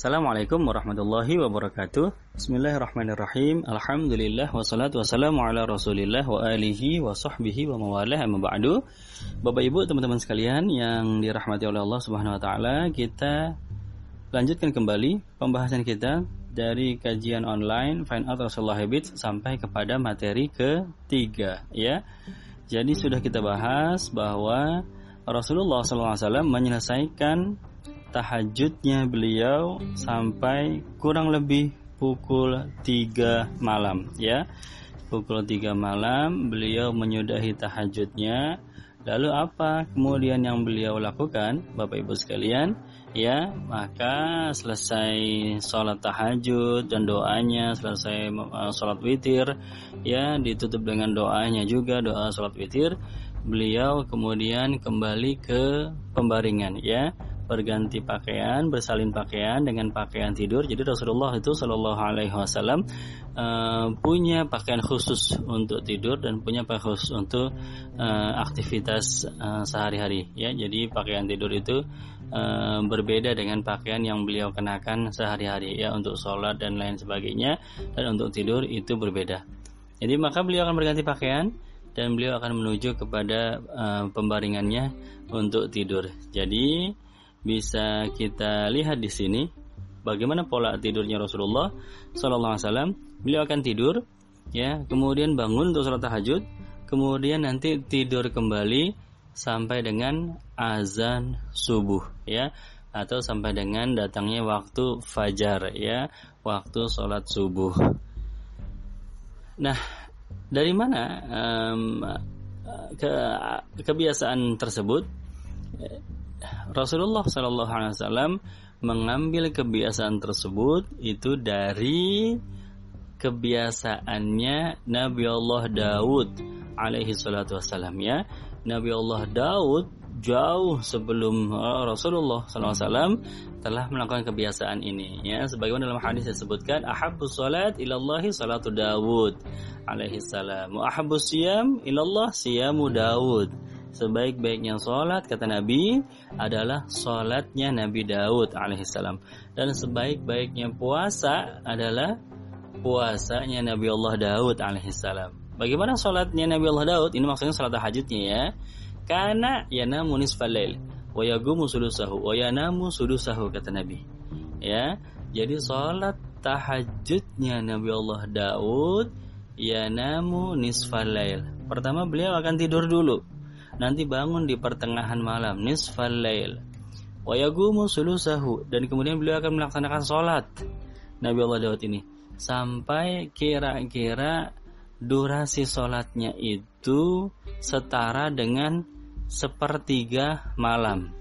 Assalamualaikum warahmatullahi wabarakatuh. Bismillahirrahmanirrahim. Alhamdulillah Wassalatu wassalamu ala rasulillah Wa alihi wa sahbihi wa mawalah. Amma ba'du. Bapak ibu teman-teman sekalian Yang dirahmati oleh Allah subhanahu wa ta'ala Kita lanjutkan kembali Pembahasan kita Dari kajian online Find out Rasulullah Habits Sampai kepada materi ketiga Ya. Jadi sudah kita bahas bahwa Rasulullah SAW menyelesaikan tahajudnya beliau sampai kurang lebih pukul 3 malam ya. Pukul 3 malam beliau menyudahi tahajudnya. Lalu apa kemudian yang beliau lakukan Bapak Ibu sekalian? Ya, maka selesai sholat tahajud dan doanya, selesai uh, sholat witir, ya ditutup dengan doanya juga doa sholat witir. Beliau kemudian kembali ke pembaringan, ya berganti pakaian, bersalin pakaian dengan pakaian tidur. Jadi Rasulullah itu Shallallahu Alaihi Wasallam uh, punya pakaian khusus untuk tidur dan punya pakaian khusus untuk uh, aktivitas uh, sehari-hari. Ya, jadi pakaian tidur itu berbeda dengan pakaian yang beliau kenakan sehari-hari ya untuk sholat dan lain sebagainya dan untuk tidur itu berbeda. Jadi maka beliau akan berganti pakaian dan beliau akan menuju kepada uh, pembaringannya untuk tidur. Jadi bisa kita lihat di sini bagaimana pola tidurnya Rasulullah Sallallahu Alaihi Wasallam. Beliau akan tidur, ya, kemudian bangun untuk sholat tahajud, kemudian nanti tidur kembali sampai dengan azan subuh, ya, atau sampai dengan datangnya waktu fajar, ya, waktu sholat subuh. Nah, dari mana um, ke kebiasaan tersebut? Rasulullah Shallallahu Alaihi Wasallam mengambil kebiasaan tersebut itu dari kebiasaannya Nabi Allah Daud alaihi salatu wasallam ya. Nabi Allah Daud jauh sebelum Rasulullah SAW telah melakukan kebiasaan ini ya sebagaimana dalam hadis disebutkan ahabbu salat ilallahi salatu Daud alaihi salam wa ahabbu siyam ilallah siyamu Daud sebaik-baiknya sholat kata Nabi adalah sholatnya Nabi Daud alaihissalam dan sebaik-baiknya puasa adalah puasanya Nabi Allah Daud alaihissalam. Bagaimana sholatnya Nabi Allah Daud? Ini maksudnya sholat tahajudnya ya. Karena yanamu nisfalail wa sudusahu yanamu sudusahu kata Nabi. Ya, jadi sholat tahajudnya Nabi Allah Daud yanamu nisfalail. Pertama beliau akan tidur dulu nanti bangun di pertengahan malam nisfal lail. Wa sulusahu. Dan kemudian beliau akan melaksanakan sholat. Nabi Allah Daud ini. Sampai kira-kira durasi sholatnya itu setara dengan sepertiga malam.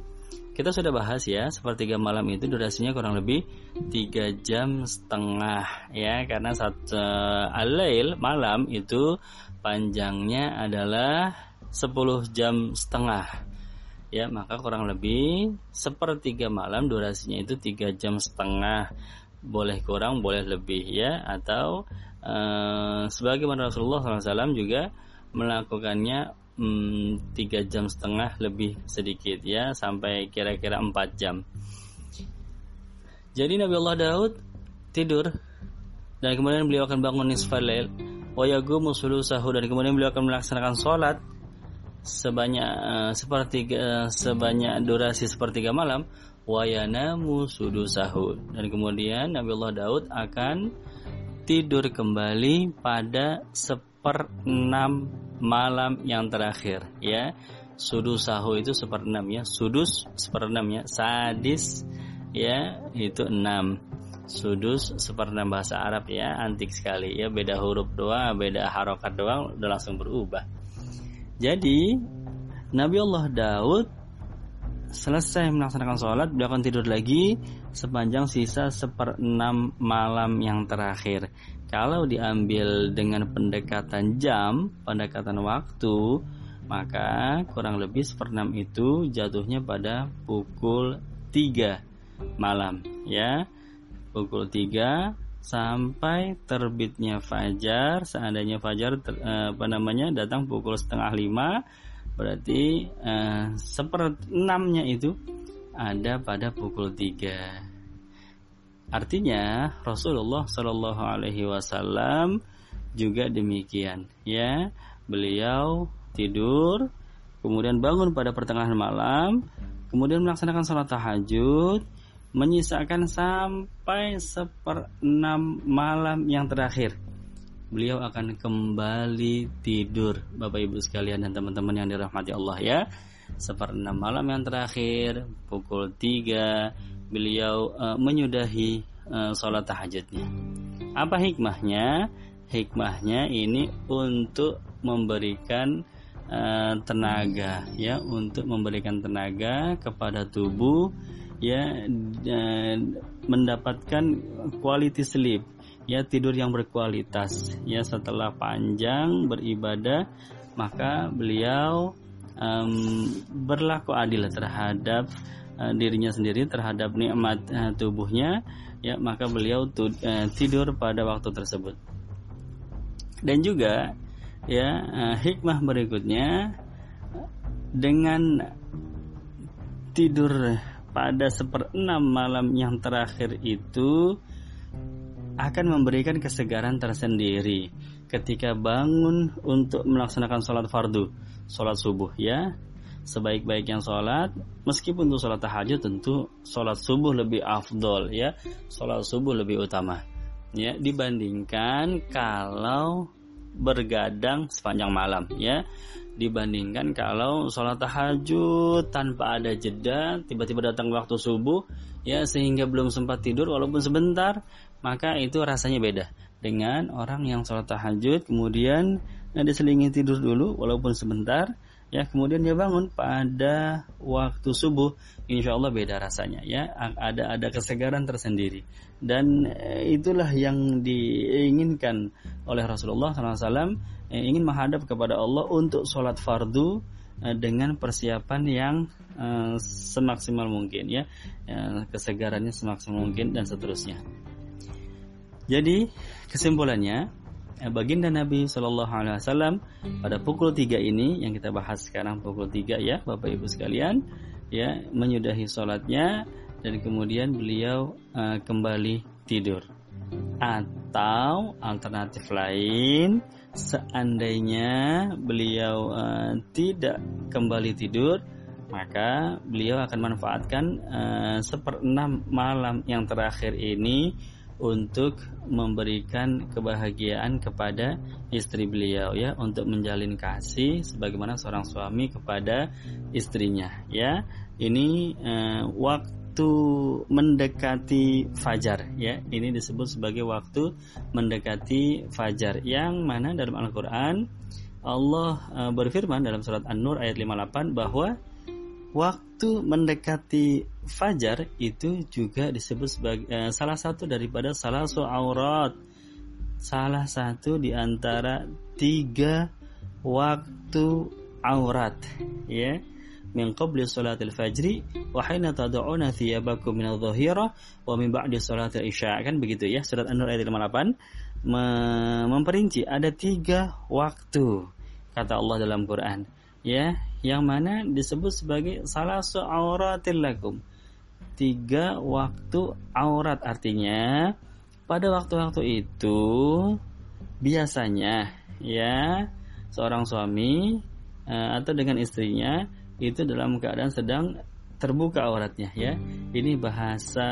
Kita sudah bahas ya sepertiga malam itu durasinya kurang lebih tiga jam setengah ya. Karena satu uh, alail malam itu panjangnya adalah 10 jam setengah. Ya maka kurang lebih sepertiga malam durasinya itu tiga jam setengah. Boleh kurang boleh lebih ya. Atau uh, sebagaimana Rasulullah SAW juga melakukannya hmm, tiga jam setengah lebih sedikit ya. Sampai kira-kira empat jam. Jadi Nabi Allah Daud tidur dan kemudian beliau akan bangun nisfal lail. Wa yagumu dan kemudian beliau akan melaksanakan sholat sebanyak uh, sepertiga uh, sebanyak durasi sepertiga malam wayanamu sudusahu dan kemudian Nabi Allah Daud akan tidur kembali pada seperenam malam yang terakhir ya. Sudusahu itu seperenam ya. Sudus seperenam ya. Sadis ya itu enam. Sudus seperenam bahasa Arab ya. Antik sekali ya. Beda huruf doang beda harokat doang udah langsung berubah jadi Nabi Allah Daud selesai melaksanakan sholat beliau akan tidur lagi sepanjang sisa seperenam malam yang terakhir. Kalau diambil dengan pendekatan jam, pendekatan waktu, maka kurang lebih seperenam itu jatuhnya pada pukul 3 malam ya. Pukul 3 sampai terbitnya fajar seandainya fajar ter, eh, apa namanya datang pukul setengah lima berarti eh, seperenamnya itu ada pada pukul tiga Artinya Rasulullah Shallallahu Alaihi Wasallam juga demikian, ya. Beliau tidur, kemudian bangun pada pertengahan malam, kemudian melaksanakan sholat tahajud, menyisakan sampai seperenam malam yang terakhir. Beliau akan kembali tidur, Bapak Ibu sekalian dan teman-teman yang dirahmati Allah ya. Seperenam malam yang terakhir, pukul 3, beliau uh, menyudahi uh, sholat tahajudnya. Apa hikmahnya? Hikmahnya ini untuk memberikan uh, tenaga ya untuk memberikan tenaga kepada tubuh ya dan mendapatkan quality sleep ya tidur yang berkualitas ya setelah panjang beribadah maka beliau um, berlaku adil terhadap uh, dirinya sendiri terhadap nikmat uh, tubuhnya ya maka beliau uh, tidur pada waktu tersebut. Dan juga ya uh, hikmah berikutnya dengan tidur pada seperenam malam yang terakhir itu akan memberikan kesegaran tersendiri ketika bangun untuk melaksanakan sholat fardu, sholat subuh ya. Sebaik-baiknya sholat, meskipun untuk sholat tahajud tentu sholat subuh lebih afdol ya, sholat subuh lebih utama ya. Dibandingkan kalau bergadang sepanjang malam ya. Dibandingkan kalau sholat tahajud tanpa ada jeda tiba-tiba datang waktu subuh ya sehingga belum sempat tidur walaupun sebentar maka itu rasanya beda dengan orang yang sholat tahajud kemudian nah, diselingi tidur dulu walaupun sebentar ya kemudian dia bangun pada waktu subuh. Insya Allah beda rasanya ya. Ada ada kesegaran tersendiri. Dan eh, itulah yang diinginkan oleh Rasulullah SAW eh, ingin menghadap kepada Allah untuk sholat fardu eh, dengan persiapan yang semaksimal mungkin ya. Kesegarannya semaksimal mungkin dan seterusnya. Jadi kesimpulannya baginda Nabi Shallallahu Alaihi Wasallam pada pukul 3 ini yang kita bahas sekarang pukul 3 ya Bapak Ibu sekalian ya menyudahi sholatnya dan kemudian beliau uh, kembali tidur. Atau alternatif lain seandainya beliau uh, tidak kembali tidur maka beliau akan manfaatkan uh, seperenam malam yang terakhir ini untuk memberikan kebahagiaan kepada istri beliau ya untuk menjalin kasih sebagaimana seorang suami kepada istrinya ya. Ini uh, waktu mendekati fajar ya. Ini disebut sebagai waktu mendekati fajar yang mana dalam Al-Qur'an Allah uh, berfirman dalam surat An-Nur ayat 58 bahwa waktu mendekati fajar itu juga disebut sebagai eh, salah satu daripada salah aurat. Salah satu di antara tiga waktu aurat ya. Min qabli salatil fajri wa hina tad'una thiyabakum min adh-dhahira wa min ba'di salatil isya. Kan begitu ya surat An-Nur ayat 58 memperinci ada tiga waktu kata Allah dalam Quran ya yang mana disebut sebagai salah seauratil lakum tiga waktu aurat artinya pada waktu-waktu itu biasanya ya seorang suami uh, atau dengan istrinya itu dalam keadaan sedang terbuka auratnya ya. Ini bahasa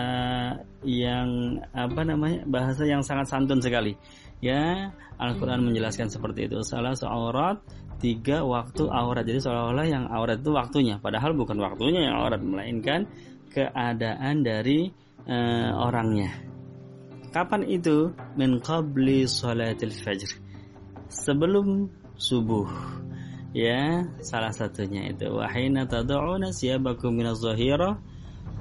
yang apa namanya? bahasa yang sangat santun sekali. Ya, Al-Qur'an menjelaskan seperti itu. Salah seaurat tiga waktu aurat. Jadi seolah-olah yang aurat itu waktunya, padahal bukan waktunya yang aurat, melainkan keadaan dari uh, orangnya. Kapan itu? Min qabli salatil fajr. Sebelum subuh. Ya, salah satunya itu wahina tad'una siyabakum minaz zahira.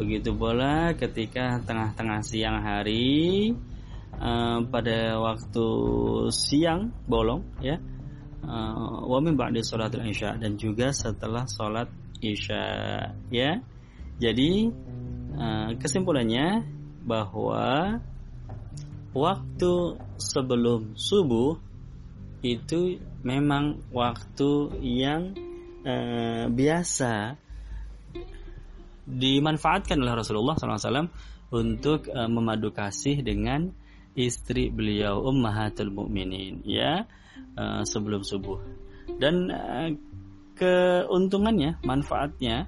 Begitu pula ketika tengah-tengah siang hari uh, pada waktu siang bolong ya Uh, wa min ba'di isya dan juga setelah salat isya ya. Jadi uh, kesimpulannya bahwa waktu sebelum subuh itu memang waktu yang uh, biasa dimanfaatkan oleh Rasulullah SAW untuk uh, memadu kasih dengan istri beliau Ummahatul Mukminin ya uh, sebelum subuh. Dan uh, keuntungannya, manfaatnya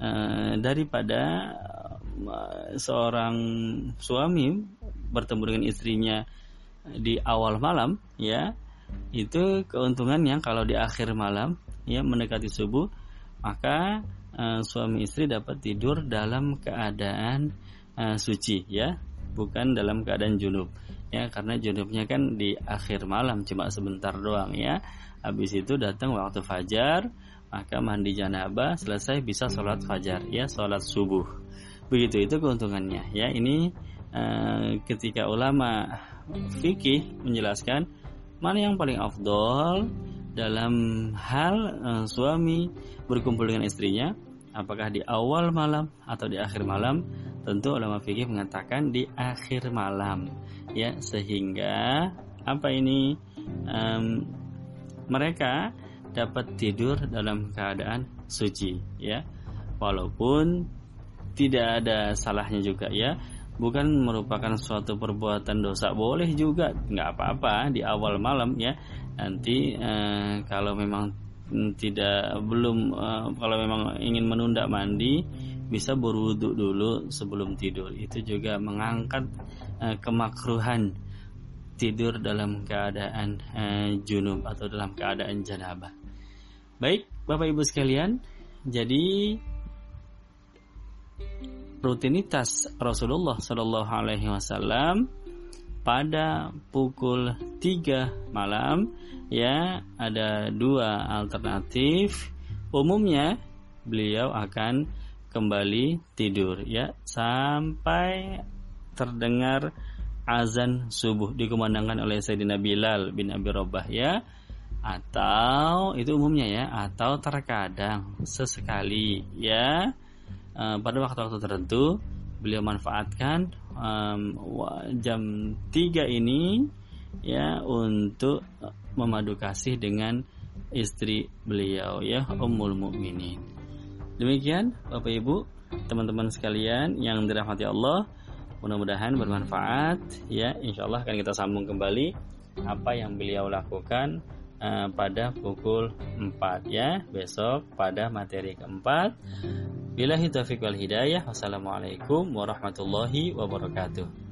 uh, daripada uh, seorang suami bertemu dengan istrinya di awal malam ya itu keuntungannya kalau di akhir malam ya mendekati subuh maka uh, suami istri dapat tidur dalam keadaan uh, suci ya bukan dalam keadaan junub. Ya karena junubnya kan di akhir malam cuma sebentar doang ya. Habis itu datang waktu fajar maka mandi janabah selesai bisa sholat fajar ya sholat subuh. Begitu itu keuntungannya ya. Ini uh, ketika ulama fikih menjelaskan mana yang paling afdol dalam hal uh, suami berkumpul dengan istrinya? Apakah di awal malam atau di akhir malam tentu ulama fikih mengatakan di akhir malam. Ya sehingga apa ini? Um, mereka dapat tidur dalam keadaan suci ya. Walaupun tidak ada salahnya juga ya. Bukan merupakan suatu perbuatan dosa boleh juga. Nggak apa-apa di awal malam ya. Nanti eh, kalau memang tidak belum uh, kalau memang ingin menunda mandi bisa berwudhu dulu sebelum tidur itu juga mengangkat uh, kemakruhan tidur dalam keadaan uh, junub atau dalam keadaan janabah. Baik, Bapak Ibu sekalian, jadi rutinitas Rasulullah Shallallahu alaihi wasallam pada pukul 3 malam ya ada dua alternatif umumnya beliau akan kembali tidur ya. Sampai terdengar azan subuh dikumandangkan oleh Sayyidina Bilal bin Abi Robah ya. Atau itu umumnya ya atau terkadang sesekali ya. Eh, pada waktu-waktu tertentu beliau manfaatkan um, jam 3 ini ya untuk memadu kasih dengan istri beliau ya Ummul Mukminin. Demikian Bapak Ibu, teman-teman sekalian yang dirahmati Allah, mudah-mudahan bermanfaat ya. Insya Allah akan kita sambung kembali apa yang beliau lakukan uh, pada pukul 4 ya besok pada materi keempat Billahi taufiq wal hidayah. Wassalamualaikum warahmatullahi wabarakatuh.